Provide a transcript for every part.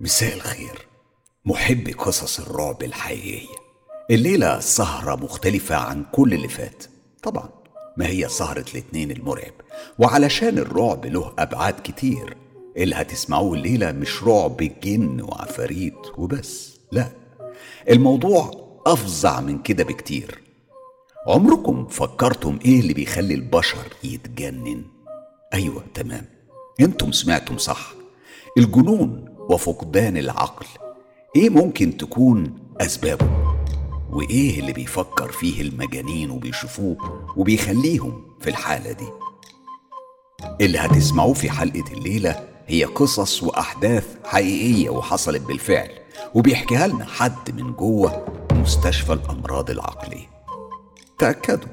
مساء الخير. محبي قصص الرعب الحقيقية. الليلة سهرة مختلفة عن كل اللي فات. طبعا ما هي سهرة الاتنين المرعب؟ وعلشان الرعب له أبعاد كتير. اللي هتسمعوه الليلة مش رعب جن وعفاريت وبس لا. الموضوع أفظع من كده بكتير. عمركم فكرتم إيه اللي بيخلي البشر يتجنن؟ أيوه تمام. أنتم سمعتم صح. الجنون وفقدان العقل. إيه ممكن تكون أسبابه؟ وإيه اللي بيفكر فيه المجانين وبيشوفوه وبيخليهم في الحالة دي؟ اللي هتسمعوه في حلقة الليلة هي قصص وأحداث حقيقية وحصلت بالفعل وبيحكيها لنا حد من جوه مستشفى الأمراض العقلية. تأكدوا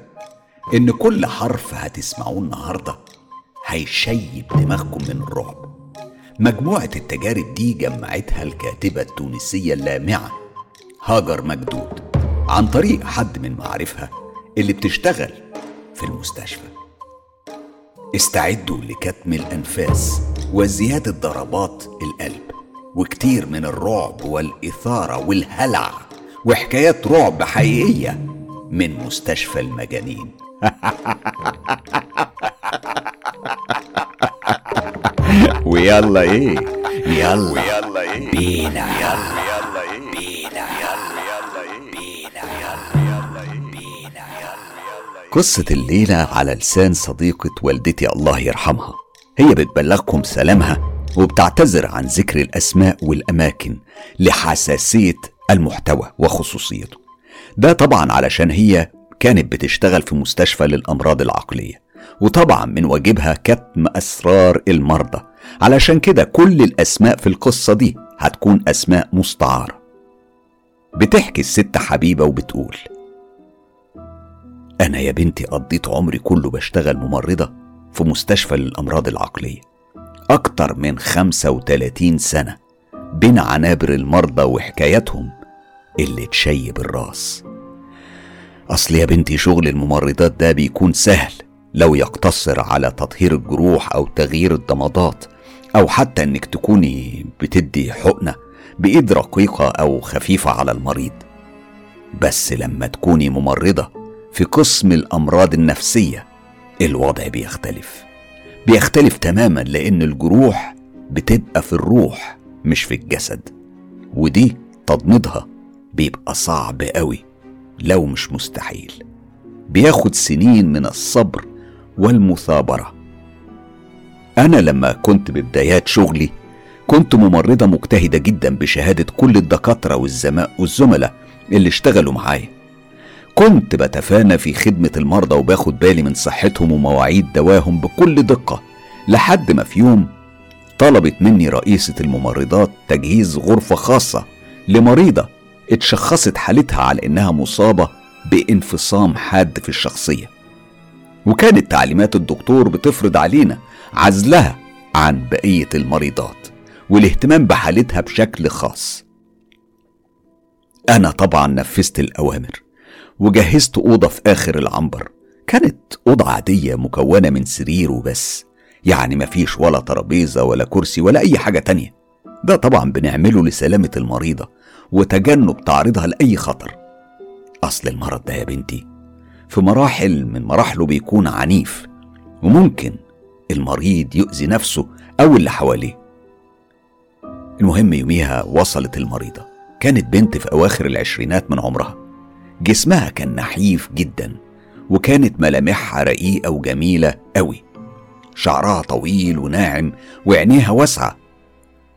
إن كل حرف هتسمعوه النهارده هيشيب دماغكم من الرعب. مجموعة التجارب دي جمعتها الكاتبة التونسية اللامعة هاجر مجدود عن طريق حد من معارفها اللي بتشتغل في المستشفى. استعدوا لكتم الأنفاس وزيادة ضربات القلب وكتير من الرعب والإثارة والهلع وحكايات رعب حقيقية من مستشفى المجانين. ويلا إيه؟ يلا ويلا إيه؟ بينا. يلا إيه؟ بينا. يلا يلا إيه؟ بينا. يلا إيه؟ بينا قصة الليلة على لسان صديقة والدتي الله يرحمها. هي بتبلغكم سلامها وبتعتذر عن ذكر الأسماء والأماكن لحساسية المحتوى وخصوصيته. ده طبعا علشان هي كانت بتشتغل في مستشفى للأمراض العقلية. وطبعا من واجبها كتم أسرار المرضى. علشان كده كل الأسماء في القصة دي هتكون أسماء مستعارة. بتحكي الست حبيبة وبتقول أنا يا بنتي قضيت عمري كله بشتغل ممرضة في مستشفى للأمراض العقلية أكتر من 35 سنة بين عنابر المرضى وحكاياتهم اللي تشيب الراس. أصل يا بنتي شغل الممرضات ده بيكون سهل. لو يقتصر على تطهير الجروح أو تغيير الضمادات أو حتى إنك تكوني بتدي حقنة بإيد رقيقة أو خفيفة على المريض. بس لما تكوني ممرضة في قسم الأمراض النفسية الوضع بيختلف. بيختلف تماما لأن الجروح بتبقى في الروح مش في الجسد. ودي تضميدها بيبقى صعب قوي لو مش مستحيل. بياخد سنين من الصبر والمثابرة. أنا لما كنت ببدايات شغلي كنت ممرضة مجتهدة جدا بشهادة كل والزماء والزملاء اللي اشتغلوا معايا. كنت بتفانى في خدمة المرضى وباخد بالي من صحتهم ومواعيد دواهم بكل دقة لحد ما في يوم طلبت مني رئيسة الممرضات تجهيز غرفة خاصة لمريضة اتشخصت حالتها على إنها مصابة بانفصام حاد في الشخصية. وكانت تعليمات الدكتور بتفرض علينا عزلها عن بقية المريضات والاهتمام بحالتها بشكل خاص. أنا طبعا نفذت الأوامر وجهزت أوضة في آخر العنبر. كانت أوضة عادية مكونة من سرير وبس. يعني مفيش ولا ترابيزة ولا كرسي ولا أي حاجة تانية. ده طبعا بنعمله لسلامة المريضة وتجنب تعريضها لأي خطر. أصل المرض ده يا بنتي في مراحل من مراحله بيكون عنيف وممكن المريض يؤذي نفسه أو اللي حواليه. المهم يوميها وصلت المريضة كانت بنت في أواخر العشرينات من عمرها. جسمها كان نحيف جدا وكانت ملامحها رقيقة وجميلة أوي شعرها طويل وناعم وعينيها واسعة.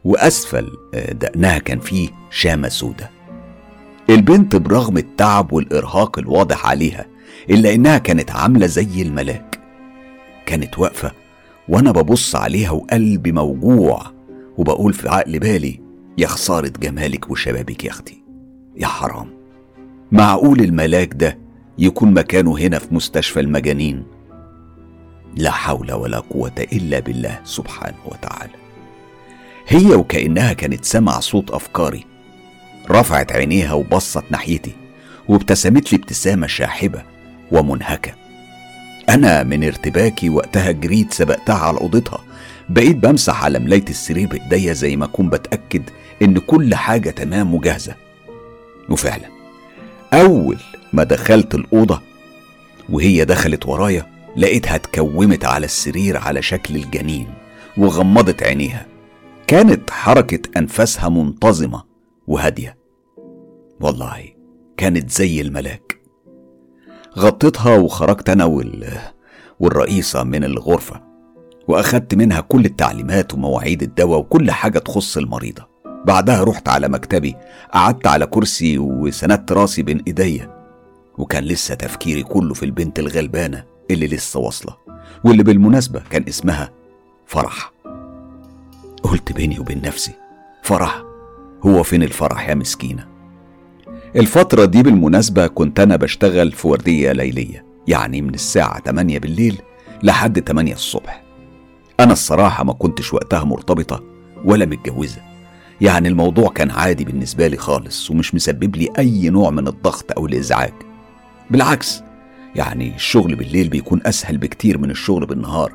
وأسفل دقنها كان فيه شامة سودة. البنت برغم التعب والإرهاق الواضح عليها إلا إنها كانت عاملة زي الملاك. كانت واقفة وأنا ببص عليها وقلبي موجوع وبقول في عقل بالي يا خسارة جمالك وشبابك يا أختي يا حرام. معقول الملاك ده يكون مكانه هنا في مستشفى المجانين؟ لا حول ولا قوة إلا بالله سبحانه وتعالى. هي وكأنها كانت سمع صوت أفكاري. رفعت عينيها وبصت ناحيتي وابتسمت لي ابتسامة شاحبة. ومنهكة. أنا من ارتباكي وقتها جريت سبقتها على أوضتها. بقيت بمسح على ملاية السرير بإيديا زي ما أكون بتأكد إن كل حاجة تمام وجاهزة. وفعلا أول ما دخلت الأوضة وهي دخلت ورايا لقيتها اتكومت على السرير على شكل الجنين وغمضت عينيها. كانت حركة أنفاسها منتظمة وهادية. والله كانت زي الملاك. غطيتها وخرجت أنا وال... والرئيسة من الغرفة وأخدت منها كل التعليمات ومواعيد الدواء وكل حاجة تخص المريضة. بعدها رحت على مكتبي قعدت على كرسي وسندت راسي بين إيديا. وكان لسه تفكيري كله في البنت الغلبانة اللي لسه واصلة واللي بالمناسبة كان اسمها فرح. قلت بيني وبين نفسي فرح هو فين الفرح يا مسكينة؟ الفترة دي بالمناسبة كنت أنا بشتغل في وردية ليلية يعني من الساعة 8 بالليل لحد 8 الصبح. أنا الصراحة ما كنتش وقتها مرتبطة ولا متجوزة يعني الموضوع كان عادي بالنسبة لي خالص ومش مسبب لي أي نوع من الضغط أو الإزعاج. بالعكس يعني الشغل بالليل بيكون أسهل بكتير من الشغل بالنهار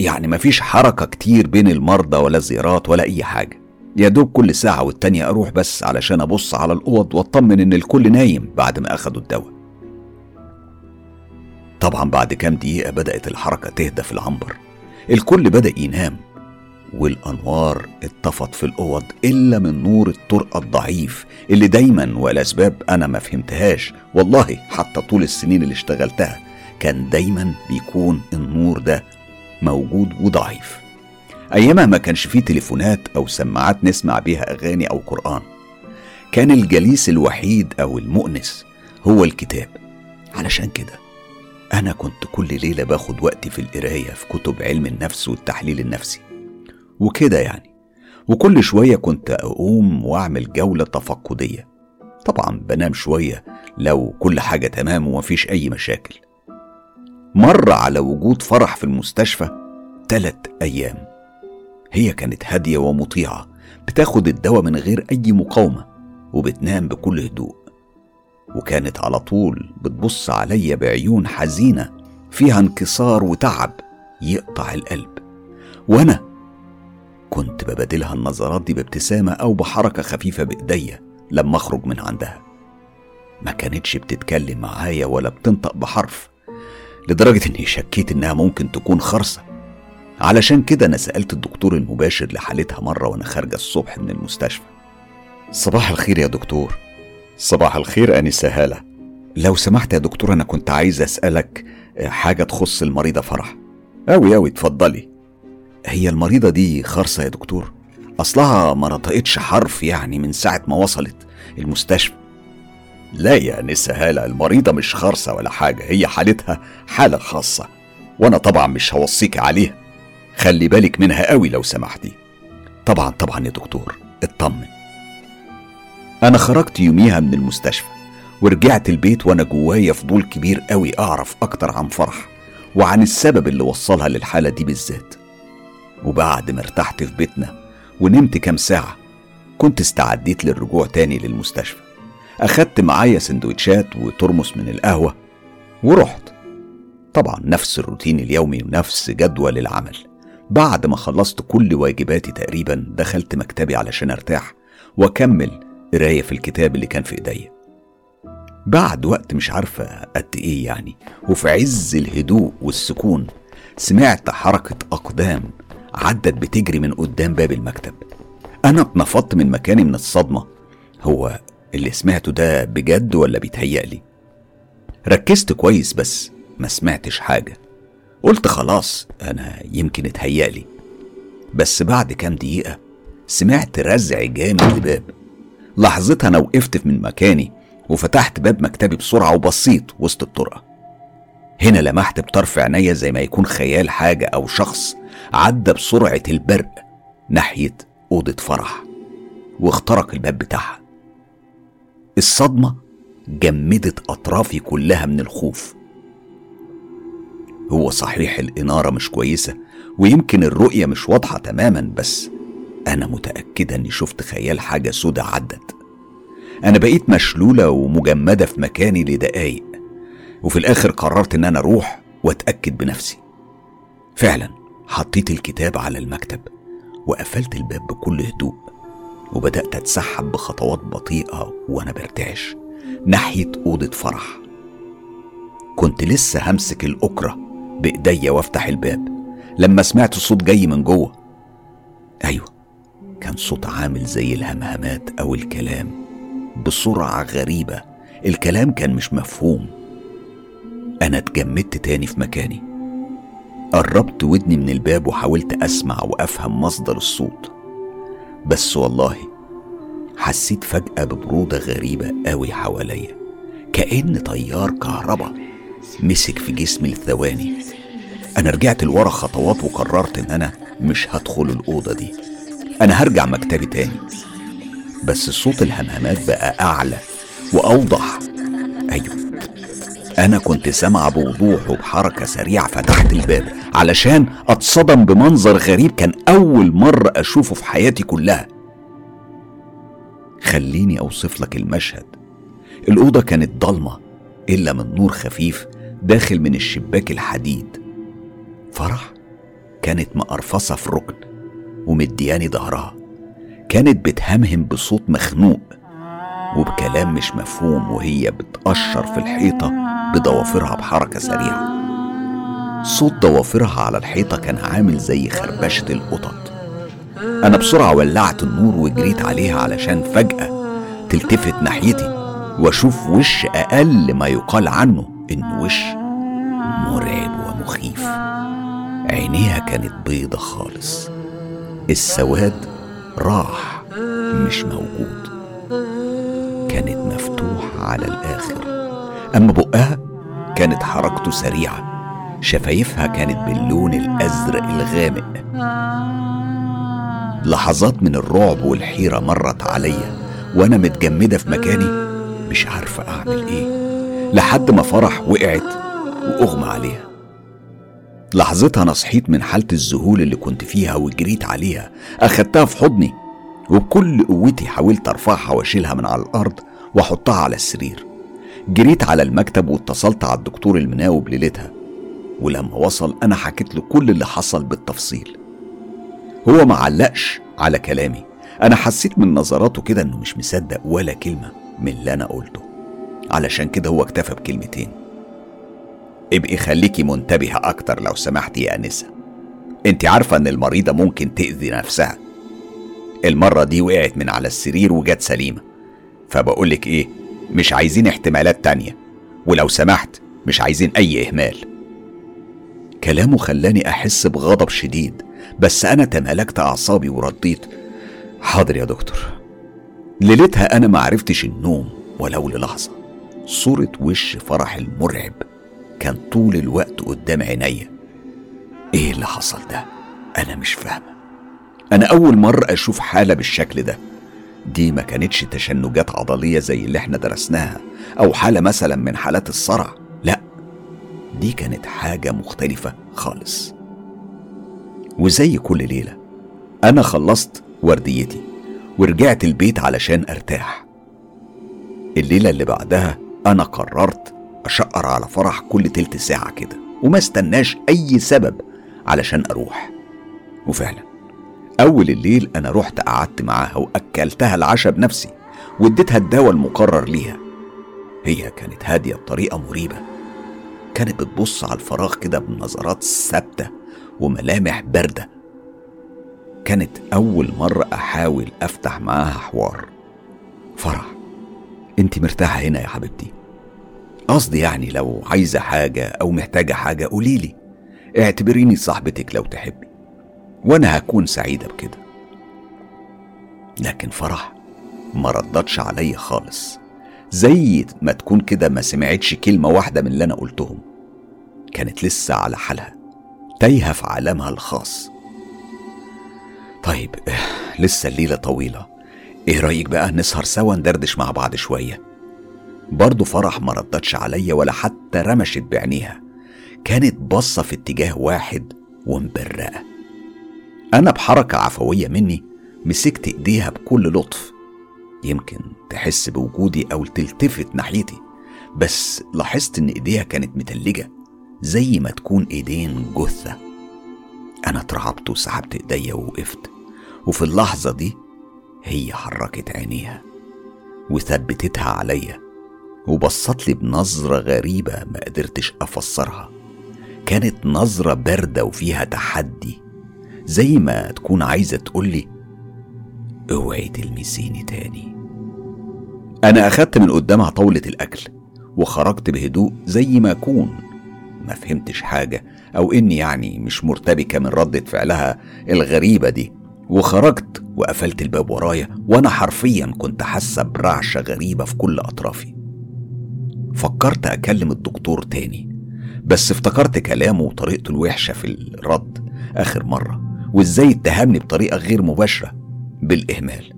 يعني مفيش حركة كتير بين المرضى ولا زيارات ولا أي حاجة. يا دوب كل ساعة والتانية أروح بس علشان أبص على الأوض وأطمن إن الكل نايم بعد ما أخدوا الدواء. طبعا بعد كام دقيقة بدأت الحركة تهدى في العنبر. الكل بدأ ينام والأنوار اتطفت في الأوض إلا من نور الطرقة الضعيف اللي دايما والأسباب أنا ما فهمتهاش. والله حتى طول السنين اللي اشتغلتها كان دايما بيكون النور ده موجود وضعيف. أيامها ما كانش فيه تليفونات أو سماعات نسمع بيها أغاني أو قرآن كان الجليس الوحيد أو المؤنس هو الكتاب. علشان كده أنا كنت كل ليلة باخد وقتي في القراية في كتب علم النفس والتحليل النفسي. وكده يعني. وكل شوية كنت أقوم وأعمل جولة تفقدية. طبعا بنام شوية لو كل حاجة تمام ومفيش أي مشاكل. مر على وجود فرح في المستشفى تلات أيام. هي كانت هادية ومطيعة بتاخد الدواء من غير أي مقاومة وبتنام بكل هدوء. وكانت على طول بتبص عليا بعيون حزينة فيها انكسار وتعب يقطع القلب. وأنا كنت ببادلها النظرات دي بابتسامة أو بحركة خفيفة بإيديا لما أخرج من عندها. ما كانتش بتتكلم معايا ولا بتنطق بحرف لدرجة إني شكيت إنها ممكن تكون خرصة. علشان كده أنا سألت الدكتور المباشر لحالتها مرة وأنا خارجة الصبح من المستشفى. صباح الخير يا دكتور. صباح الخير أنسة هالة. لو سمحت يا دكتور أنا كنت عايز أسألك حاجة تخص المريضة فرح. أوي أوي اتفضلي. هي المريضة دي خرصة يا دكتور؟ أصلها ما نطقتش حرف يعني من ساعة ما وصلت المستشفى. لا يا نسا هالة المريضة مش خرصة ولا حاجة هي حالتها حالة خاصة وأنا طبعا مش هوصيك عليها. خلي بالك منها قوي لو سمحتي. طبعا طبعا يا دكتور اطمن. أنا خرجت يوميها من المستشفى ورجعت البيت وأنا جوايا فضول كبير قوي أعرف أكتر عن فرح وعن السبب اللي وصلها للحالة دي بالذات. وبعد ما ارتحت في بيتنا ونمت كام ساعة كنت استعديت للرجوع تاني للمستشفى. أخدت معايا سندوتشات وترمس من القهوة ورحت. طبعا نفس الروتين اليومي ونفس جدول العمل. بعد ما خلصت كل واجباتي تقريبا دخلت مكتبي علشان أرتاح وأكمل قراية في الكتاب اللي كان في إيديا. بعد وقت مش عارفة قد إيه يعني وفي عز الهدوء والسكون سمعت حركة أقدام عدت بتجري من قدام باب المكتب. أنا اتنفضت من مكاني من الصدمة. هو اللي سمعته ده بجد ولا بيتهيألي؟ ركزت كويس بس ما سمعتش حاجة. قلت خلاص أنا يمكن اتهيألي. بس بعد كام دقيقة سمعت رزع جامد لباب. لحظتها أنا وقفت من مكاني وفتحت باب مكتبي بسرعة وبصيت وسط الطرقة. هنا لمحت بطرف عينيا زي ما يكون خيال حاجة أو شخص عدى بسرعة البرق ناحية أوضة فرح واخترق الباب بتاعها. الصدمة جمدت أطرافي كلها من الخوف. هو صحيح الإنارة مش كويسة ويمكن الرؤية مش واضحة تماما بس أنا متأكدة إني شفت خيال حاجة سودة عدت. أنا بقيت مشلولة ومجمدة في مكاني لدقايق وفي الآخر قررت إن أنا أروح وأتأكد بنفسي. فعلا حطيت الكتاب على المكتب وقفلت الباب بكل هدوء وبدأت أتسحب بخطوات بطيئة وأنا برتعش ناحية أوضة فرح. كنت لسه همسك الأكرة بإيديا وافتح الباب. لما سمعت صوت جاي من جوه. أيوه كان صوت عامل زي الهمهمات أو الكلام بسرعة غريبة. الكلام كان مش مفهوم. أنا اتجمدت تاني في مكاني. قربت ودني من الباب وحاولت أسمع وأفهم مصدر الصوت. بس والله حسيت فجأة ببرودة غريبة قوي حواليا. كأن تيار كهرباء. مسك في جسمي لثواني أنا رجعت لورا خطوات وقررت إن أنا مش هدخل الأوضة دي. أنا هرجع مكتبي تاني. بس صوت الهمهمات بقى أعلى وأوضح. أيوه. أنا كنت سامع بوضوح وبحركة سريعة فتحت الباب علشان أتصدم بمنظر غريب كان أول مرة أشوفه في حياتي كلها. خليني أوصف لك المشهد. الأوضة كانت ضلمة إلا من نور خفيف داخل من الشباك الحديد. فرح كانت مقرفصة في ركن ومدياني ظهرها. كانت بتهمهم بصوت مخنوق وبكلام مش مفهوم وهي بتقشر في الحيطة بضوافرها بحركة سريعة. صوت ضوافرها على الحيطة كان عامل زي خربشة القطط. أنا بسرعة ولعت النور وجريت عليها علشان فجأة تلتفت ناحيتي وأشوف وش أقل ما يقال عنه. إنه وش مرعب ومخيف. عينيها كانت بيضة خالص. السواد راح مش موجود. كانت مفتوحة على الآخر. أما بقها كانت حركته سريعة. شفايفها كانت باللون الأزرق الغامق. لحظات من الرعب والحيرة مرت عليا وأنا متجمدة في مكاني. مش عارفة أعمل إيه. لحد ما فرح وقعت وأغمى عليها. لحظتها أنا صحيت من حالة الذهول اللي كنت فيها وجريت عليها. أخدتها في حضني وبكل قوتي حاولت أرفعها وأشيلها من على الأرض وأحطها على السرير. جريت على المكتب واتصلت على الدكتور المناوب ليلتها. ولما وصل أنا حكيت له كل اللي حصل بالتفصيل. هو ما علقش على كلامي. أنا حسيت من نظراته كده إنه مش مصدق ولا كلمة من اللي أنا قلته. علشان كده هو اكتفى بكلمتين. ابقي خليكي منتبهة أكتر لو سمحتي يا أنسة. أنت عارفة إن المريضة ممكن تأذي نفسها. المرة دي وقعت من على السرير وجت سليمة. فبقولك إيه مش عايزين احتمالات تانية. ولو سمحت مش عايزين أي إهمال. كلامه خلاني أحس بغضب شديد بس أنا تمالكت أعصابي ورديت حاضر يا دكتور. ليلتها أنا معرفتش النوم ولو للحظة. صورة وش فرح المرعب كان طول الوقت قدام عينيا. إيه اللي حصل ده؟ أنا مش فاهمة. أنا أول مرة أشوف حالة بالشكل ده. دي ما كانتش تشنجات عضلية زي اللي إحنا درسناها أو حالة مثلا من حالات الصرع. لا دي كانت حاجة مختلفة خالص. وزي كل ليلة أنا خلصت ورديتي ورجعت البيت علشان أرتاح. الليلة اللي بعدها أنا قررت أشقر على فرح كل تلت ساعة كده وما استناش أي سبب علشان أروح. وفعلا أول الليل أنا رحت قعدت معاها وأكلتها العشاء بنفسي واديتها الدواء المقرر ليها. هي كانت هادية بطريقة مريبة. كانت بتبص على الفراغ كده بنظرات ثابتة وملامح باردة. كانت أول مرة أحاول أفتح معاها حوار. فرح انت مرتاحة هنا يا حبيبتي؟ قصدي يعني لو عايزة حاجة أو محتاجة حاجة قوليلي. اعتبريني صاحبتك لو تحبي. وأنا هكون سعيدة بكده. لكن فرح ما ردتش عليا خالص. زي ما تكون كده ما سمعتش كلمة واحدة من اللي أنا قلتهم. كانت لسه على حالها تايهة في عالمها الخاص. طيب لسه الليلة طويلة. إيه رأيك بقى نسهر سوا ندردش مع بعض شوية؟ برضه فرح ما ردتش عليا ولا حتى رمشت بعينيها. كانت باصة في اتجاه واحد ومبرقة. أنا بحركة عفوية مني مسكت إيديها بكل لطف. يمكن تحس بوجودي أو تلتفت ناحيتي بس لاحظت إن إيديها كانت متلجة زي ما تكون إيدين جثة. أنا اترعبت وسحبت إيديا ووقفت وفي اللحظة دي هي حركت عينيها وثبتتها عليا. وبصت لي بنظرة غريبة ما قدرتش أفسرها. كانت نظرة باردة وفيها تحدي زي ما تكون عايزة تقولي أوعي تلمسيني تاني. أنا أخدت من قدامها طاولة الأكل وخرجت بهدوء زي ما أكون. ما فهمتش حاجة أو إني يعني مش مرتبكة من ردة فعلها الغريبة دي. وخرجت وقفلت الباب ورايا وأنا حرفيا كنت حاسة برعشة غريبة في كل أطرافي. فكرت أكلم الدكتور تاني بس افتكرت كلامه وطريقته الوحشة في الرد آخر مرة وإزاي اتهمني بطريقة غير مباشرة بالإهمال.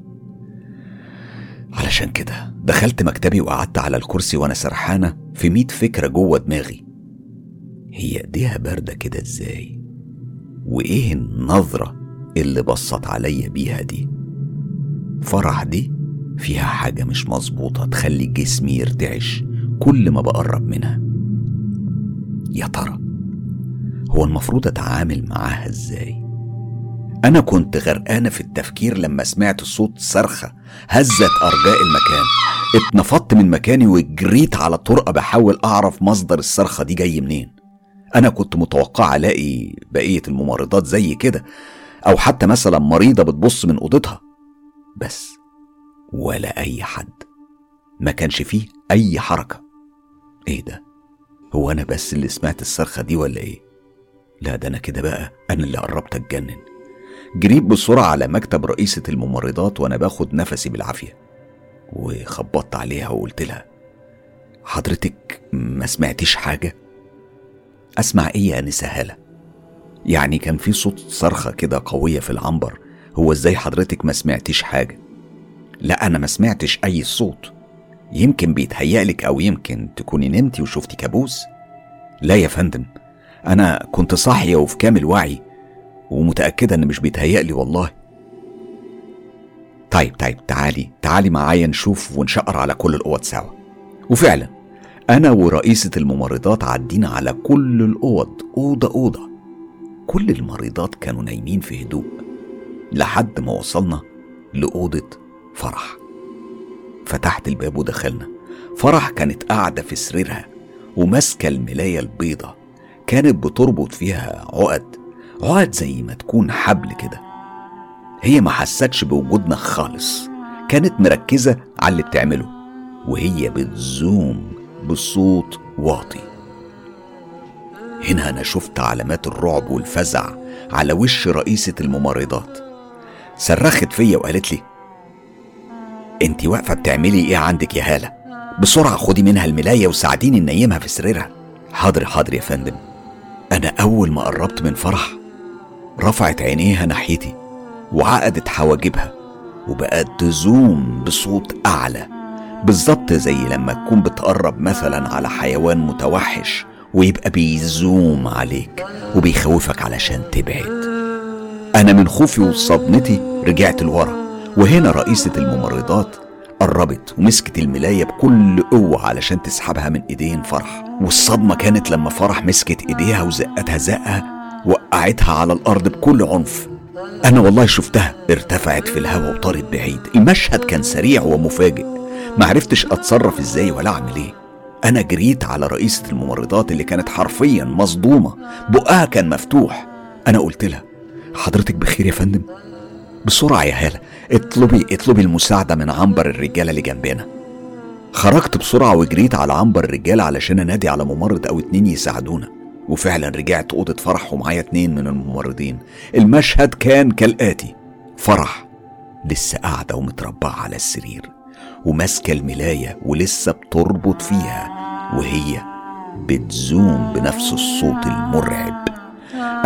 علشان كده دخلت مكتبي وقعدت على الكرسي وأنا سرحانة في ميت فكرة جوه دماغي. هي إيديها باردة كده إزاي؟ وإيه النظرة اللي بصت عليا بيها دي؟ فرح دي فيها حاجة مش مظبوطة تخلي جسمي يرتعش. كل ما بقرب منها. يا ترى هو المفروض أتعامل معاها إزاي؟ أنا كنت غرقانة في التفكير لما سمعت صوت صرخة هزت أرجاء المكان. اتنفضت من مكاني وجريت على الطرقة بحاول أعرف مصدر الصرخة دي جاي منين. أنا كنت متوقع ألاقي بقية الممرضات زي كده أو حتى مثلا مريضة بتبص من أوضتها. بس ولا أي حد. ما كانش فيه أي حركة. إيه ده؟ هو أنا بس اللي سمعت الصرخة دي ولا إيه؟ لا ده أنا كده بقى أنا اللي قربت أتجنن. جريت بسرعة على مكتب رئيسة الممرضات وأنا باخد نفسي بالعافية وخبطت عليها وقلت لها حضرتك ما سمعتيش حاجة؟ أسمع إيه يا أنسة هالة؟ يعني كان في صوت صرخة كده قوية في العنبر هو إزاي حضرتك ما سمعتيش حاجة؟ لا أنا ما سمعتش أي صوت. يمكن بيتهيألك أو يمكن تكوني نمتي وشفتي كابوس؟ لا يا فندم أنا كنت صاحية وفي كامل وعي ومتأكدة إن مش بيتهيألي والله. طيب طيب تعالي تعالي معايا نشوف ونشقر على كل الأوض سوا. وفعلا أنا ورئيسة الممرضات عدينا على كل الأوض أوضة أوضة. كل المريضات كانوا نايمين في هدوء لحد ما وصلنا لأوضة فرح. فتحت الباب ودخلنا. فرح كانت قاعدة في سريرها وماسكة الملاية البيضة كانت بتربط فيها عقد عقد زي ما تكون حبل كده. هي ما حستش بوجودنا خالص كانت مركزة على اللي بتعمله وهي بتزوم بصوت واطي. هنا أنا شفت علامات الرعب والفزع على وش رئيسة الممرضات. صرخت فيا وقالت لي انت واقفة بتعملي إيه عندك يا هالة؟ بسرعة خدي منها الملاية وساعديني ننيمها في سريرها. حاضر حاضر يا فندم. أنا أول ما قربت من فرح رفعت عينيها ناحيتي وعقدت حواجبها وبقت تزوم بصوت أعلى بالظبط زي لما تكون بتقرب مثلا على حيوان متوحش ويبقى بيزوم عليك وبيخوفك علشان تبعد. أنا من خوفي وصدمتي رجعت لورا. وهنا رئيسة الممرضات قربت ومسكت الملاية بكل قوة علشان تسحبها من إيدين فرح. والصدمة كانت لما فرح مسكت إيديها وزقتها زقة وقعتها على الأرض بكل عنف. أنا والله شفتها ارتفعت في الهواء وطارت بعيد. المشهد كان سريع ومفاجئ. معرفتش أتصرف إزاي ولا أعمل إيه. أنا جريت على رئيسة الممرضات اللي كانت حرفيا مصدومة. بقها كان مفتوح. أنا قلت لها حضرتك بخير يا فندم؟ بسرعة يا هالة. اطلبي اطلبي المساعدة من عنبر الرجالة اللي جنبنا. خرجت بسرعة وجريت على عنبر الرجالة علشان أنادي على ممرض أو اتنين يساعدونا. وفعلا رجعت أوضة فرح ومعايا اتنين من الممرضين. المشهد كان كالآتي. فرح. لسه قاعدة ومتربعة على السرير. وماسكة الملاية ولسه بتربط فيها. وهي بتزوم بنفس الصوت المرعب.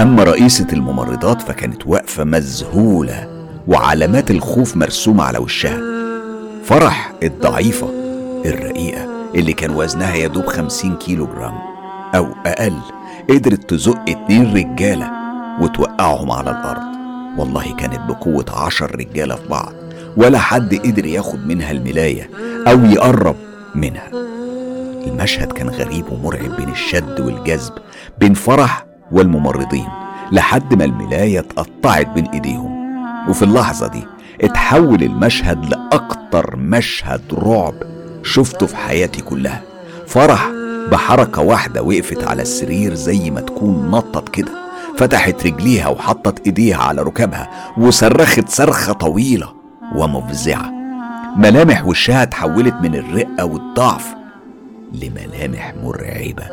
أما رئيسة الممرضات فكانت واقفة مذهولة. وعلامات الخوف مرسومة على وشها. فرح الضعيفة الرقيقة اللي كان وزنها يدوب خمسين كيلو جرام أو أقل قدرت تزق اتنين رجالة وتوقعهم على الأرض. والله كانت بقوة عشر رجالة في بعض ولا حد قدر ياخد منها الملاية أو يقرب منها. المشهد كان غريب ومرعب بين الشد والجذب بين فرح والممرضين لحد ما الملاية اتقطعت بين إيديهم. وفي اللحظة دي اتحول المشهد لأكتر مشهد رعب شفته في حياتي كلها. فرح بحركة واحدة وقفت على السرير زي ما تكون نطت كده فتحت رجليها وحطت ايديها على ركبها وصرخت صرخة طويلة ومفزعة. ملامح وشها اتحولت من الرقة والضعف لملامح مرعبة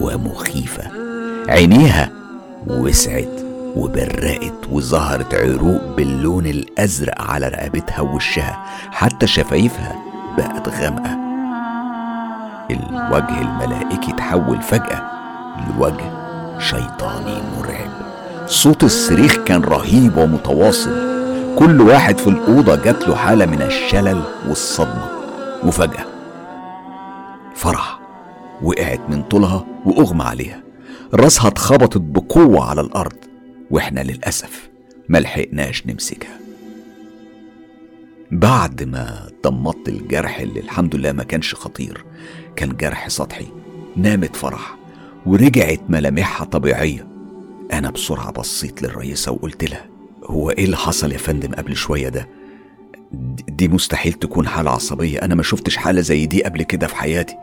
ومخيفة. عينيها وسعت. وبرقت وظهرت عروق باللون الأزرق على رقبتها ووشها. حتى شفايفها بقت غامقة. الوجه الملائكي تحول فجأة لوجه شيطاني مرعب. صوت الصريخ كان رهيب ومتواصل. كل واحد في الأوضة جات له حالة من الشلل والصدمة. وفجأة فرح. وقعت من طولها وأغمى عليها. راسها اتخبطت بقوة على الأرض. وإحنا للأسف ملحقناش نمسكها. بعد ما ضمدت الجرح اللي الحمد لله ما كانش خطير كان جرح سطحي نامت فرح ورجعت ملامحها طبيعية. أنا بسرعة بصيت للرئيسة وقلت لها هو إيه اللي حصل يا فندم قبل شوية ده؟ دي مستحيل تكون حالة عصبية أنا ما شفتش حالة زي دي قبل كده في حياتي.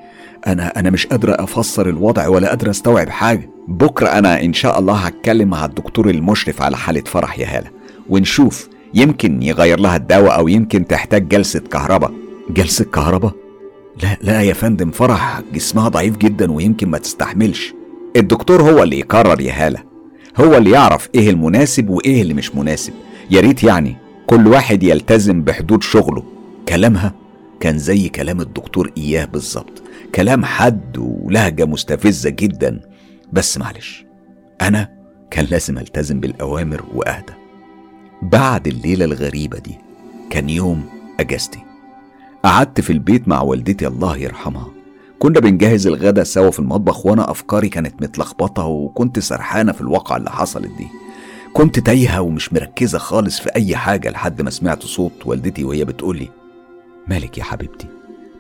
أنا أنا مش قادرة أفسر الوضع ولا قادرة أستوعب حاجة. بكرة أنا إن شاء الله هتكلم مع الدكتور المشرف على حالة فرح يا هالة ونشوف يمكن يغير لها الدواء أو يمكن تحتاج جلسة كهرباء. جلسة كهرباء؟ لا لا يا فندم فرح جسمها ضعيف جدا ويمكن ما تستحملش. الدكتور هو اللي يقرر يا هالة هو اللي يعرف إيه المناسب وإيه اللي مش مناسب. يا ريت يعني كل واحد يلتزم بحدود شغله. كلامها كان زي كلام الدكتور إياه بالظبط. كلام حد ولهجة مستفزة جدا. بس معلش أنا كان لازم ألتزم بالأوامر وأهدى. بعد الليلة الغريبة دي كان يوم أجازتي. قعدت في البيت مع والدتي الله يرحمها. كنا بنجهز الغدا سوا في المطبخ وأنا أفكاري كانت متلخبطة وكنت سرحانة في الواقعه اللي حصلت دي. كنت تايهة ومش مركزة خالص في أي حاجة لحد ما سمعت صوت والدتي وهي بتقولي مالك يا حبيبتي؟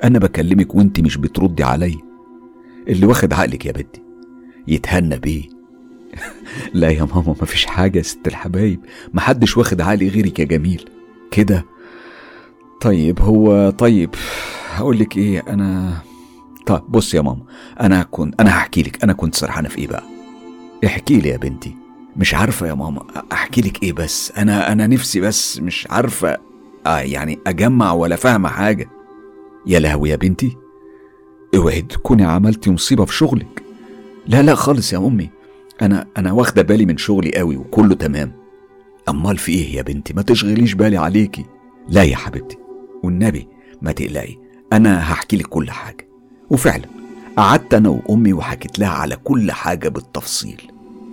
أنا بكلمك وأنت مش بتردي عليا اللي واخد عقلك يا بنتي يتهنى بيه. لا يا ماما مفيش حاجة يا ست الحبايب. محدش واخد عقلي غيرك يا جميل. كده؟ طيب هو طيب هقولك إيه أنا طيب بص يا ماما أنا كنت أنا هحكي لك أنا كنت سرحانة في إيه بقى؟ احكي لي يا بنتي. مش عارفة يا ماما أحكي لك إيه بس؟ أنا أنا نفسي بس مش عارفة آه يعني أجمع ولا فاهمة حاجة. يا لهوي يا بنتي اوعي تكوني عملتي مصيبة في شغلك. لا لا خالص يا أمي. أنا أنا واخدة بالي من شغلي قوي وكله تمام. أمال في إيه يا بنتي؟ ما تشغليش بالي عليكي. لا يا حبيبتي. والنبي ما تقلقي. أنا هحكي لك كل حاجة. وفعلا قعدت أنا وأمي وحكيت لها على كل حاجة بالتفصيل.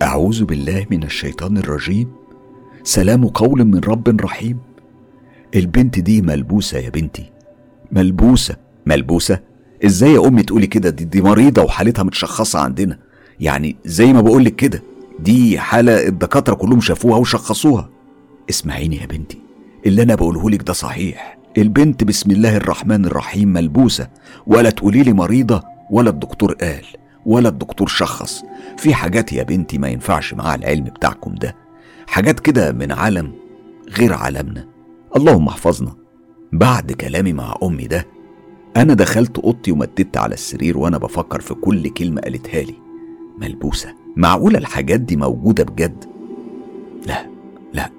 أعوذ بالله من الشيطان الرجيم. سلام قول من رب رحيم. البنت دي ملبوسة يا بنتي. ملبوسة. ملبوسة؟ إزاي يا أمي تقولي كده؟ دي, دي مريضة وحالتها متشخصة عندنا. يعني زي ما بقولك كده دي حالة الدكاترة كلهم شافوها وشخصوها. اسمعيني يا بنتي اللي أنا بقوله لك ده صحيح. البنت بسم الله الرحمن الرحيم ملبوسة ولا تقولي لي مريضة ولا الدكتور قال ولا الدكتور شخص. في حاجات يا بنتي ما ينفعش مع العلم بتاعكم ده. حاجات كده من عالم غير عالمنا. اللهم احفظنا. بعد كلامي مع أمي ده أنا دخلت أوضتي ومددت على السرير وأنا بفكر في كل كلمة قالتها لي. ملبوسة. معقولة الحاجات دي موجودة بجد؟ لا لا.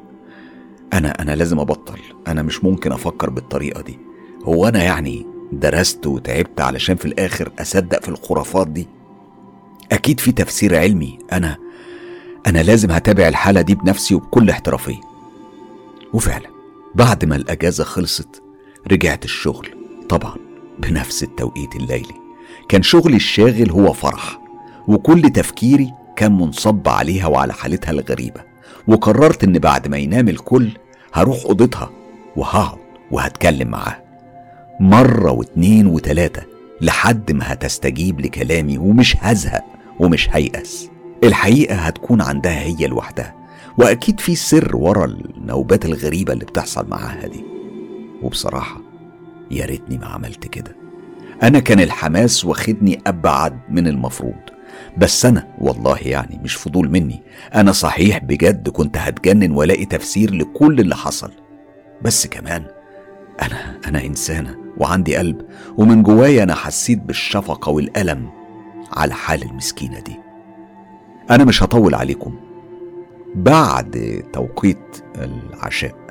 أنا أنا لازم أبطل. أنا مش ممكن أفكر بالطريقة دي. هو أنا يعني درست وتعبت علشان في الآخر أصدق في الخرافات دي؟ أكيد في تفسير علمي. أنا أنا لازم هتابع الحالة دي بنفسي وبكل احترافية. وفعلا بعد ما الأجازة خلصت رجعت الشغل طبعا بنفس التوقيت الليلي. كان شغلي الشاغل هو فرح وكل تفكيري كان منصب عليها وعلى حالتها الغريبة. وقررت إن بعد ما ينام الكل هروح أوضتها وهقعد وهتكلم معاها مرة واتنين وتلاتة لحد ما هتستجيب لكلامي ومش هزهق ومش هيأس. الحقيقة هتكون عندها هي لوحدها وأكيد في سر ورا النوبات الغريبة اللي بتحصل معاها دي. وبصراحة يا ريتني ما عملت كده. أنا كان الحماس واخدني أبعد من المفروض. بس أنا والله يعني مش فضول مني. أنا صحيح بجد كنت هتجنن ولاقي تفسير لكل اللي حصل. بس كمان أنا أنا إنسانة وعندي قلب ومن جوايا أنا حسيت بالشفقة والألم على حال المسكينة دي. أنا مش هطول عليكم. بعد توقيت العشاء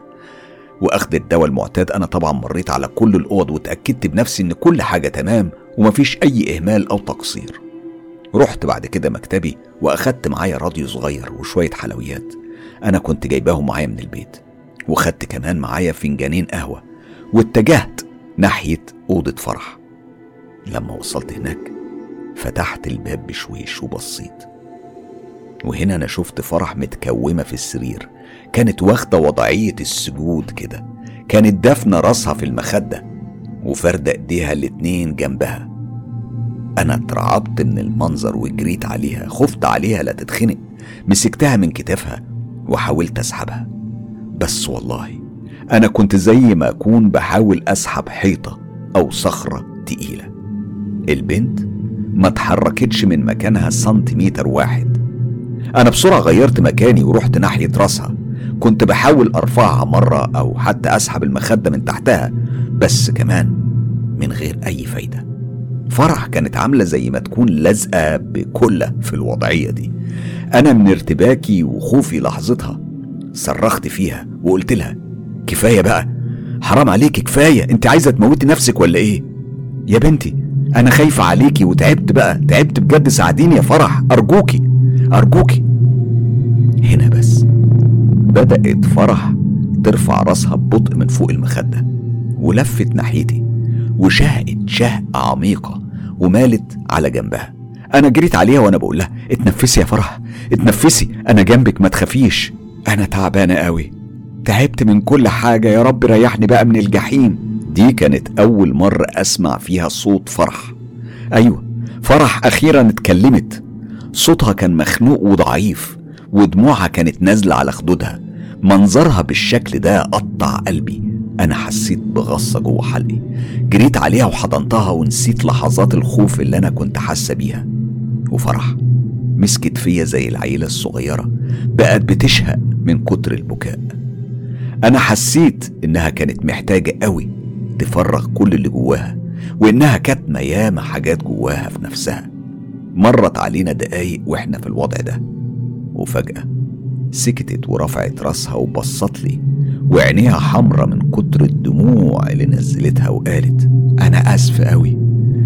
واخد الدواء المعتاد. أنا طبعا مريت على كل الأوض واتاكدت بنفسي إن كل حاجة تمام ومفيش أي إهمال أو تقصير. رحت بعد كده مكتبي وأخدت معايا راديو صغير وشوية حلويات. أنا كنت جايباهم معايا من البيت وخدت كمان معايا فنجانين قهوة واتجهت ناحية أوضة فرح. لما وصلت هناك فتحت الباب بشويش وبصيت. وهنا أنا شفت فرح متكومة في السرير. كانت واخدة وضعية السجود كده. كانت دافنه راسها في المخدة وفردة إيديها الاتنين جنبها. أنا اترعبت من المنظر وجريت عليها خفت عليها لا تتخنق. مسكتها من كتافها وحاولت أسحبها. بس والله أنا كنت زي ما أكون بحاول أسحب حيطة أو صخرة تقيلة. البنت ما اتحركتش من مكانها سنتيمتر واحد. أنا بسرعة غيرت مكاني ورحت ناحية راسها. كنت بحاول ارفعها مرة أو حتى أسحب المخدة من تحتها بس كمان من غير أي فايدة. فرح كانت عاملة زي ما تكون لازقه بكله في الوضعية دي. أنا من ارتباكي وخوفي لحظتها. صرخت فيها وقلت لها كفاية بقى. حرام عليكي كفاية. أنت عايزة تموتي نفسك ولا إيه؟ يا بنتي أنا خايفة عليكي وتعبت بقى. تعبت بجد. ساعديني يا فرح. أرجوكي أرجوكي. هنا بس. بدأت فرح ترفع راسها ببطء من فوق المخدة ولفت ناحيتي وشهقت شهقة عميقة ومالت على جنبها. أنا جريت عليها وأنا بقول لها اتنفسي يا فرح اتنفسي أنا جنبك ما تخافيش. أنا تعبانة قوي. تعبت من كل حاجة يا رب ريحني بقى من الجحيم. دي كانت أول مرة أسمع فيها صوت فرح. أيوه فرح أخيرا اتكلمت. صوتها كان مخنوق وضعيف ودموعها كانت نازلة على خدودها. منظرها بالشكل ده قطع قلبي. أنا حسيت بغصة جوه حلقي. جريت عليها وحضنتها ونسيت لحظات الخوف اللي أنا كنت حاسة بيها. وفرح. مسكت فيا زي العيلة الصغيرة. بقت بتشهق من كتر البكاء. أنا حسيت إنها كانت محتاجة قوي تفرغ كل اللي جواها وإنها كاتمة ياما حاجات جواها في نفسها. مرت علينا دقايق وإحنا في الوضع ده. وفجأة سكتت ورفعت راسها وبصت لي وعينيها حمرة من كتر الدموع اللي نزلتها وقالت أنا آسف قوي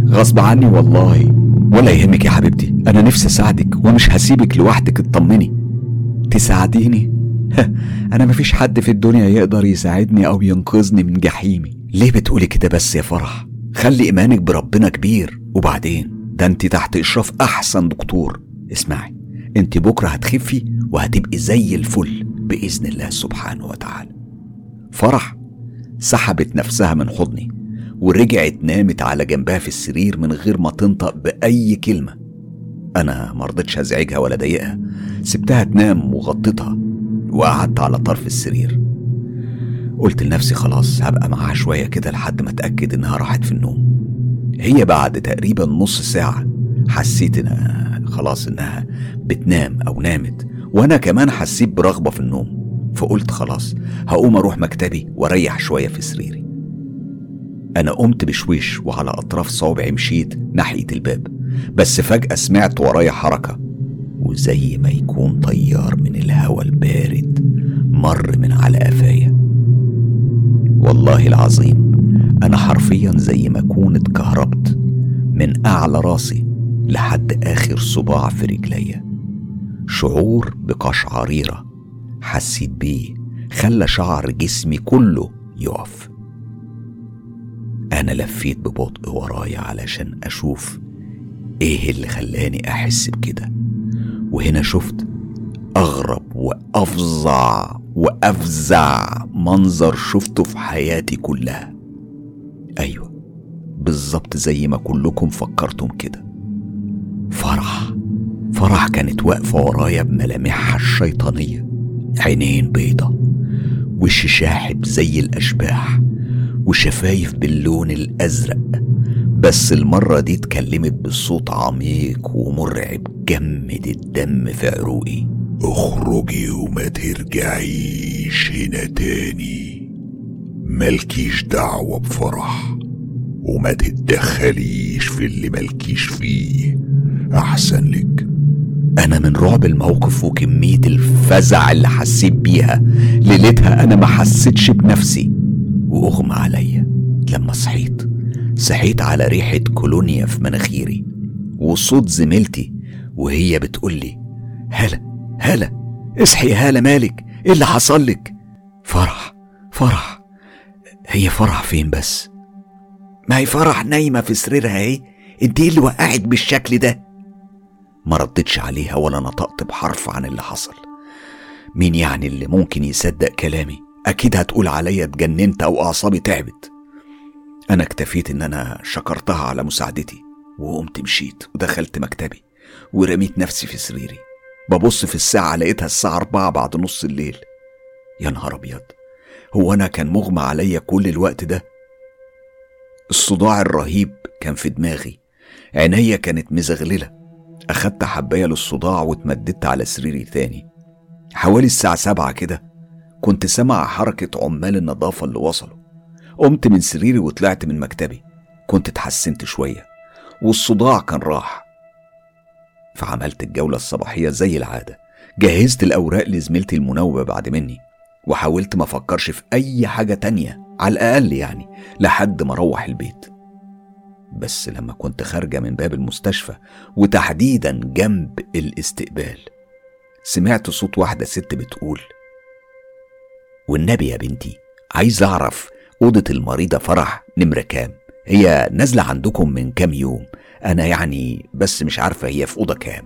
غصب عني والله. ولا يهمك يا حبيبتي أنا نفسي أساعدك ومش هسيبك لوحدك اطمني. تساعديني؟ أنا مفيش حد في الدنيا يقدر يساعدني أو ينقذني من جحيمي. ليه بتقولي كده بس يا فرح؟ خلي إيمانك بربنا كبير. وبعدين؟ ده انت تحت إشراف أحسن دكتور. اسمعي انت بكرة هتخفي وهتبقي زي الفل بإذن الله سبحانه وتعالى. فرح سحبت نفسها من حضني ورجعت نامت على جنبها في السرير من غير ما تنطق بأي كلمة. أنا مرضتش أزعجها ولا أضايقها سبتها تنام وغطيتها وقعدت على طرف السرير. قلت لنفسي خلاص هبقى معاها شوية كده لحد ما أتأكد إنها راحت في النوم. هي بعد تقريبا نص ساعة حسيت إنها خلاص إنها بتنام أو نامت وأنا كمان حسيت برغبة في النوم فقلت خلاص هقوم أروح مكتبي وأريح شوية في سريري. أنا قمت بشويش وعلى أطراف صوابعي مشيت ناحية الباب بس فجأة سمعت ورايا حركة وزي ما يكون طيار من الهوا البارد مر من على قفايا. والله العظيم أنا حرفيا زي ما أكون اتكهربت من أعلى راسي لحد آخر صباع في رجليا. شعور بقشعريرة حسيت بيه. خلى شعر جسمي كله يقف. أنا لفيت ببطء ورايا علشان أشوف إيه اللي خلاني أحس بكده. وهنا شفت أغرب وأفظع وأفزع منظر شفته في حياتي كلها. أيوة بالظبط زي ما كلكم فكرتم كده. فرح. فرح كانت واقفة ورايا بملامحها الشيطانية عينين بيضة وش شاحب زي الأشباح وشفايف باللون الأزرق بس المرة دي اتكلمت بصوت عميق ومرعب جمد الدم في عروقي. اخرجي وما ترجعيش هنا تاني. ملكيش دعوة بفرح وما تتدخليش في اللي ملكيش فيه. أحسن لك. أنا من رعب الموقف وكمية الفزع اللي حسيت بيها. ليلتها أنا ما حسيتش بنفسي. وأغمى عليا لما صحيت. صحيت على ريحة كولونيا في مناخيري. وصوت زميلتي وهي بتقولي هلا هلا اصحي يا هلا مالك إيه اللي حصل لك؟ فرح فرح. هي فرح فين بس؟ ما هي فرح نايمة في سريرها اهي. انت إيه اللي وقعك بالشكل ده؟ ما ردتش عليها ولا نطقت بحرف عن اللي حصل. مين يعني اللي ممكن يصدق كلامي؟ أكيد هتقول عليا اتجننت أو أعصابي تعبت. أنا اكتفيت إن أنا شكرتها على مساعدتي وقمت مشيت ودخلت مكتبي ورميت نفسي في سريري. ببص في الساعة لقيتها الساعة أربعة بعد نص الليل. يا نهار أبيض! هو أنا كان مغمى عليا كل الوقت ده؟ الصداع الرهيب كان في دماغي. عينيا كانت مزغللة. أخدت حباية للصداع واتمددت على سريري تاني. حوالي الساعة سبعة كده كنت سامع حركة عمال النظافة اللي وصلوا. قمت من سريري وطلعت من مكتبي. كنت اتحسنت شوية والصداع كان راح. فعملت الجولة الصباحية زي العادة. جهزت الأوراق لزميلتي المنوبة بعد مني وحاولت ما أفكرش في أي حاجة تانية على الأقل يعني لحد ما أروح البيت. بس لما كنت خارجة من باب المستشفى وتحديدا جنب الاستقبال سمعت صوت واحدة ست بتقول والنبي يا بنتي عايز أعرف أوضة المريضة فرح نمرة كام؟ هي نازلة عندكم من كام يوم؟ أنا يعني بس مش عارفة هي في أوضة كام.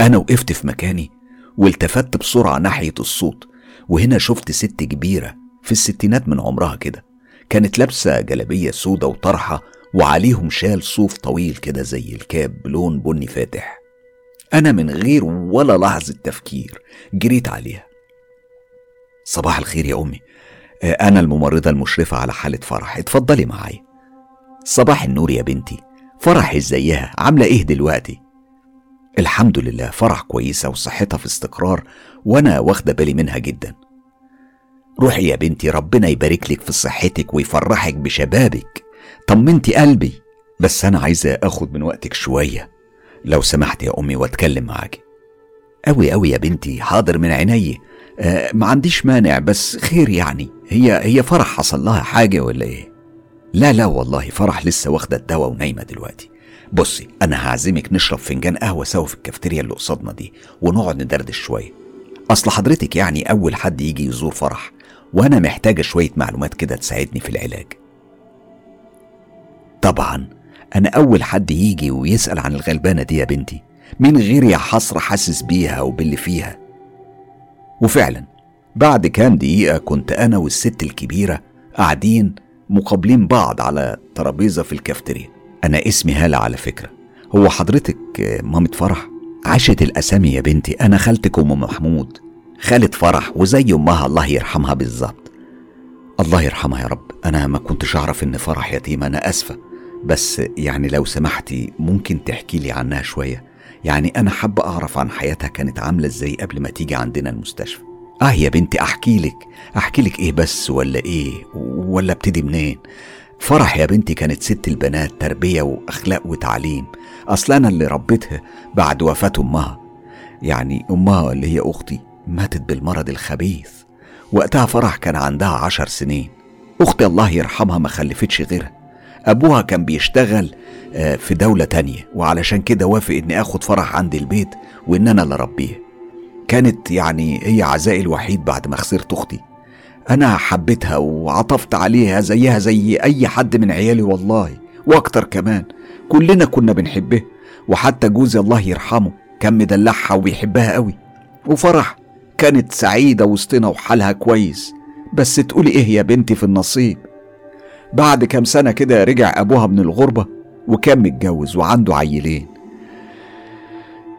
أنا وقفت في مكاني والتفت بسرعة ناحية الصوت وهنا شفت ست كبيرة في الستينات من عمرها كده كانت لابسة جلابية سودة وطرحة وعليهم شال صوف طويل كده زي الكاب بلون بني فاتح. أنا من غير ولا لحظة تفكير جريت عليها. صباح الخير يا أمي. آه، أنا الممرضة المشرفة على حالة فرح. اتفضلي معايا. صباح النور يا بنتي. فرح ازيها؟ عاملة إيه دلوقتي؟ الحمد لله فرح كويسة وصحتها في استقرار وأنا واخدة بالي منها جدا. روحي يا بنتي ربنا يبارك لك في صحتك ويفرحك بشبابك. طمنتي قلبي بس أنا عايزة آخد من وقتك شوية لو سمحت يا أمي وأتكلم معاكي. أوي أوي يا بنتي حاضر من عيني. آه ما عنديش مانع بس خير يعني. هي هي فرح حصل لها حاجة ولا إيه؟ لا لا والله فرح لسه واخدة الدواء ونايمة دلوقتي. بصي أنا هعزمك نشرب فنجان قهوة سوا في الكافتيريا اللي قصادنا دي ونقعد ندردش شوية. أصل حضرتك يعني أول حد يجي يزور فرح وأنا محتاجة شوية معلومات كده تساعدني في العلاج. طبعا أنا أول حد يجي ويسأل عن الغلبانة دي يا بنتي من غير يا حسرة حاسس بيها وباللي فيها. وفعلا بعد كام دقيقة كنت أنا والست الكبيرة قاعدين مقابلين بعض على ترابيزة في الكافتيريا. أنا اسمي هالة على فكرة. هو حضرتك مامة فرح؟ عاشت الأسامي يا بنتي. أنا خالتك أم محمود. خالة فرح وزي أمها الله يرحمها بالظبط. الله يرحمها يا رب. أنا ما كنتش أعرف إن فرح يتيمة أنا أسفة. بس يعني لو سمحتي ممكن تحكي لي عنها شوية؟ يعني أنا حابة أعرف عن حياتها كانت عاملة إزاي قبل ما تيجي عندنا المستشفى. آه يا بنتي أحكي لك. أحكي لك إيه بس ولا إيه؟ ولا ابتدي منين؟ فرح يا بنتي كانت ست البنات تربية وأخلاق وتعليم. أصل أنا اللي ربيتها بعد وفاة أمها. يعني أمها اللي هي أختي ماتت بالمرض الخبيث. وقتها فرح كان عندها عشر سنين. أختي الله يرحمها ما خلفتش غيرها. أبوها كان بيشتغل آه، في دولة تانية وعلشان كده وافق إني آخد فرح عندي البيت وإن أنا اللي اربيها كانت يعني هي عزائي الوحيد بعد ما خسرت أختي. أنا حبيتها وعطفت عليها زيها زي أي حد من عيالي والله وأكتر كمان. كلنا كنا بنحبها وحتى جوزي الله يرحمه كان مدلعها وبيحبها قوي. وفرح كانت سعيدة وسطنا وحالها كويس. بس تقولي إيه يا بنتي في النصيب؟ بعد كام سنة كده رجع أبوها من الغربة وكان متجوز وعنده عيلين.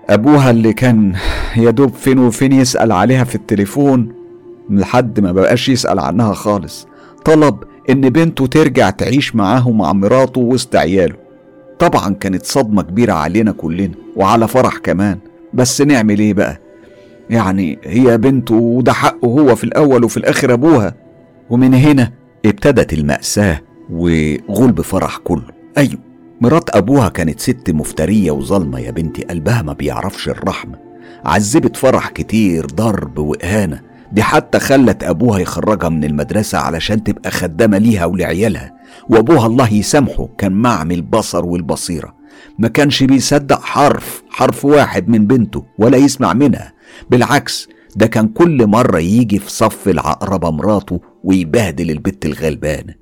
أبوها اللي كان يا دوب فين وفين يسأل عليها في التليفون لحد ما بقاش يسأل عنها خالص. طلب إن بنته ترجع تعيش معاه ومع مراته وسط عياله. طبعا كانت صدمة كبيرة علينا كلنا وعلى فرح كمان. بس نعمل إيه بقى؟ يعني هي بنته وده حقه هو في الأول وفي الآخر أبوها. ومن هنا ابتدت المأساة وغلب فرح كله. أيوه مرات أبوها كانت ست مفترية وظلمة يا بنتي قلبها ما بيعرفش الرحمة عذبت فرح كتير ضرب وإهانة. دي حتى خلت أبوها يخرجها من المدرسة علشان تبقى خدامة ليها ولعيالها. وأبوها الله يسامحه كان معمي البصر والبصيرة. ما كانش بيصدق حرف حرف واحد من بنته ولا يسمع منها. بالعكس ده كان كل مرة يجي في صف العقربة مراته ويبهدل البت الغلبانة.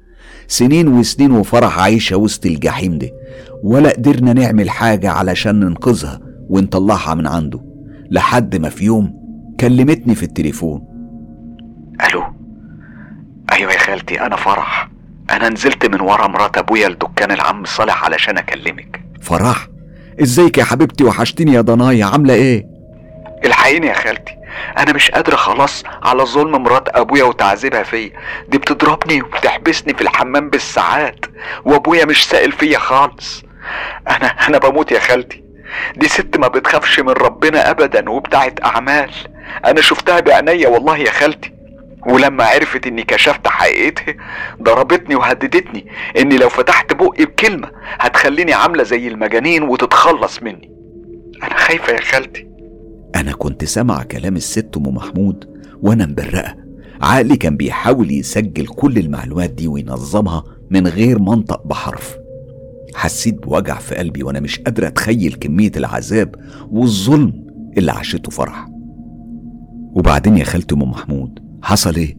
سنين وسنين وفرح عايشة وسط الجحيم ده ولا قدرنا نعمل حاجة علشان ننقذها ونطلعها من عنده. لحد ما في يوم كلمتني في التليفون. ألو؟ أيوه يا خالتي أنا فرح. أنا نزلت من ورا مرات أبويا لدكان العم صالح علشان أكلمك. فرح؟ إزيك يا حبيبتي وحشتني يا ضنايا عاملة إيه؟ الحقيني يا خالتي. أنا مش قادرة خلاص على ظلم مرات أبويا وتعذيبها فيا. دي بتضربني وبتحبسني في الحمام بالساعات وأبويا مش سائل فيا خالص. أنا أنا بموت يا خالتي. دي ست ما بتخافش من ربنا ابدا وبتاعت أعمال. أنا شفتها بعينيا والله يا خالتي. ولما عرفت إني كشفت حقيقتها ضربتني وهددتني إني لو فتحت بقي بكلمة هتخليني عاملة زي المجانين وتتخلص مني. أنا خايفة يا خالتي. أنا كنت سامع كلام الست أم محمود وأنا مبرقة عقلي كان بيحاول يسجل كل المعلومات دي وينظمها من غير منطق بحرف. حسيت بوجع في قلبي وأنا مش قادر أتخيل كمية العذاب والظلم اللي عاشته فرح. وبعدين يا خالتي أم محمود حصل إيه؟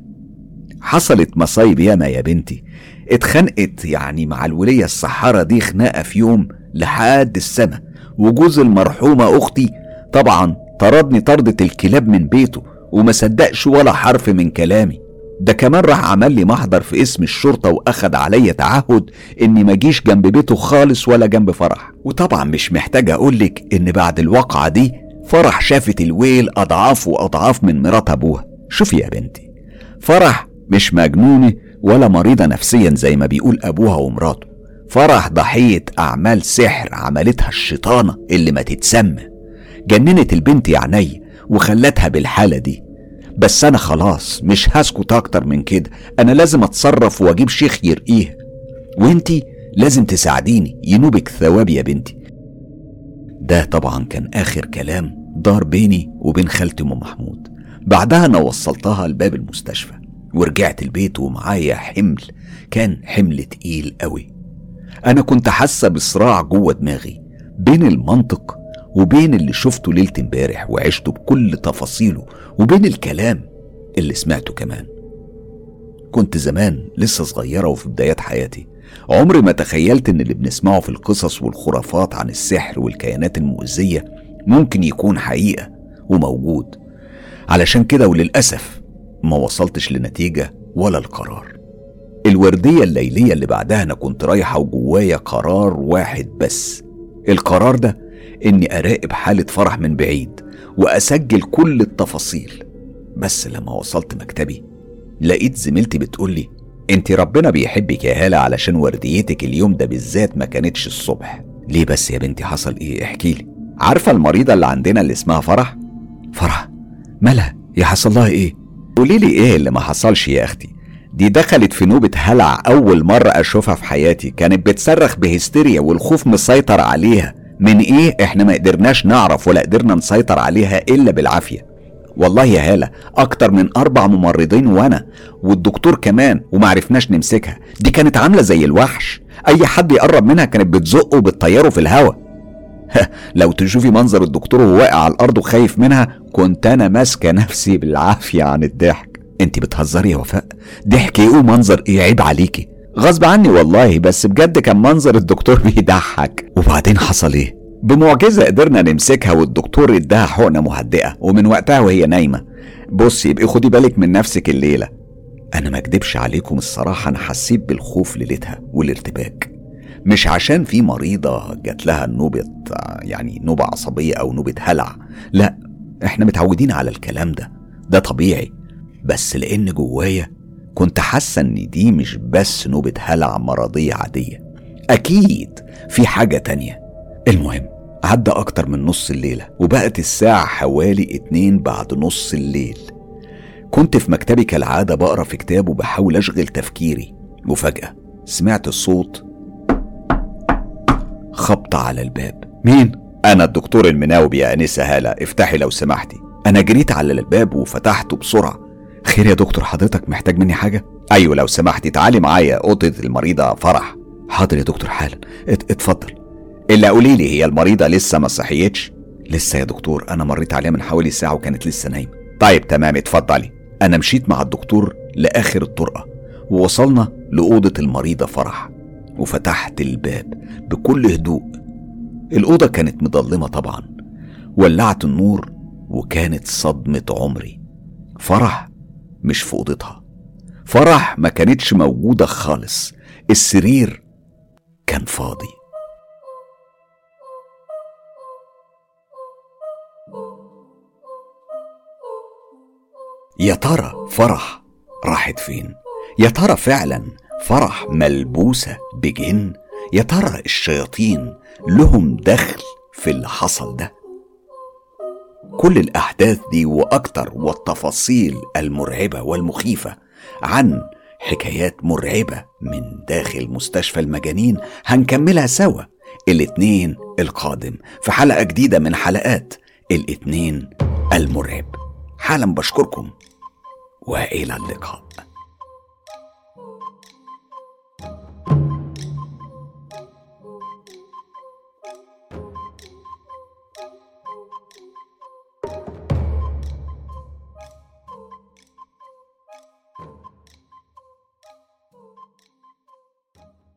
حصلت مصايب ياما يا بنتي. اتخنقت يعني مع الولية السحارة دي خناقة في يوم لحد السما وجوز المرحومة أختي طبعا طردني طردة الكلاب من بيته وما صدقش ولا حرف من كلامي. ده كمان راح عمل لي محضر في اسم الشرطة وأخد عليا تعهد إني ما أجيش جنب بيته خالص ولا جنب فرح. وطبعا مش محتاج أقولك إن بعد الواقعة دي فرح شافت الويل أضعاف وأضعاف من مرات أبوها. شوفي يا بنتي فرح مش مجنونة ولا مريضة نفسيا زي ما بيقول أبوها ومراته. فرح ضحية أعمال سحر عملتها الشيطانة اللي ما تتسمى. جننت البنت يا عيني وخلتها بالحالة دي. بس أنا خلاص مش هسكت أكتر من كده. أنا لازم أتصرف وأجيب شيخ يرقيها. وإنتي لازم تساعديني. ينوبك ثواب يا بنتي. ده طبعا كان آخر كلام دار بيني وبين خالتي أم محمود. بعدها أنا وصلتها لباب المستشفى ورجعت البيت ومعايا حمل. كان حمل تقيل قوي. أنا كنت حاسة بصراع جوه دماغي بين المنطق وبين اللي شفته ليلة امبارح وعشته بكل تفاصيله وبين الكلام اللي سمعته كمان. كنت زمان لسه صغيرة وفي بدايات حياتي. عمري ما تخيلت إن اللي بنسمعه في القصص والخرافات عن السحر والكيانات المؤذية ممكن يكون حقيقة وموجود. علشان كده وللأسف ما وصلتش لنتيجة ولا القرار. الوردية الليلية اللي بعدها أنا كنت رايحة وجوايا قرار واحد بس. القرار ده إني أراقب حالة فرح من بعيد وأسجل كل التفاصيل. بس لما وصلت مكتبي لقيت زميلتي بتقولي أنت ربنا بيحبك يا هالة علشان ورديتك اليوم ده بالذات ما كانتش الصبح. ليه بس يا بنتي؟ حصل إيه؟ احكيلي عارفة المريضة اللي عندنا اللي اسمها فرح؟ فرح؟ مالها؟ يا حصل لها إيه؟ قوليلي إيه اللي ما حصلش يا أختي؟ دي دخلت في نوبة هلع أول مرة أشوفها في حياتي كانت بتصرخ بهستيريا والخوف مسيطر عليها. من إيه إحنا ما قدرناش نعرف ولا قدرنا نسيطر عليها إلا بالعافية. والله يا هالة أكتر من أربع ممرضين وأنا والدكتور كمان ومعرفناش نمسكها. دي كانت عاملة زي الوحش. أي حد يقرب منها كانت بتزقه وبتطيره في الهوا. لو تشوفي منظر الدكتور وهو واقع على الأرض وخايف منها كنت أنا ماسكة نفسي بالعافية عن الضحك. انت بتهزري يا وفاء؟ ضحك إيه ومنظر إيه عيب عليكي؟ غصب عني والله بس بجد كان منظر الدكتور بيضحك. وبعدين حصل إيه؟ بمعجزة قدرنا نمسكها والدكتور اداها حقنة مهدئة ومن وقتها وهي نايمة. بصي يبقى خدي بالك من نفسك الليلة. أنا ما أكدبش عليكم الصراحة أنا حسيت بالخوف ليلتها والارتباك. مش عشان في مريضة جات لها نوبة يعني نوبة عصبية أو نوبة هلع. لا إحنا متعودين على الكلام ده. ده طبيعي. بس لأن جوايا كنت حاسة إن دي مش بس نوبة هلع مرضية عادية. أكيد في حاجة تانية. المهم عدى أكتر من نص الليلة وبقت الساعة حوالي اتنين بعد نص الليل. كنت في مكتبي كالعادة بقرأ في كتاب وبحاول أشغل تفكيري. وفجأة سمعت الصوت خبط على الباب. مين؟ أنا الدكتور المناوب يا أنسة هالة. افتحي لو سمحتي. أنا جريت على الباب وفتحته بسرعة. خير يا دكتور حضرتك محتاج مني حاجة؟ أيوة لو سمحتي تعالي معايا أوضة المريضة فرح. حاضر يا دكتور حالا. ات- اتفضل. إلا قولي لي هي المريضة لسه ما صحيتش؟ لسه يا دكتور أنا مريت عليها من حوالي ساعة وكانت لسه نايمة. طيب تمام اتفضلي. أنا مشيت مع الدكتور لآخر الطرقة ووصلنا لأوضة المريضة فرح وفتحت الباب بكل هدوء. الأوضة كانت مضلمة طبعا ولعت النور وكانت صدمة عمري. فرح مش في أوضتها. فرح ما كانتش موجودة خالص. السرير كان فاضي. يا ترى فرح راحت فين؟ يا ترى فعلا فرح ملبوسة بجن؟ يا ترى الشياطين لهم دخل في اللي حصل ده؟ كل الأحداث دي وأكتر والتفاصيل المرعبة والمخيفة عن حكايات مرعبة من داخل مستشفى المجانين هنكملها سوا. الاتنين القادم في حلقة جديدة من حلقات الاتنين المرعب. حالا بشكركم وإلى اللقاء.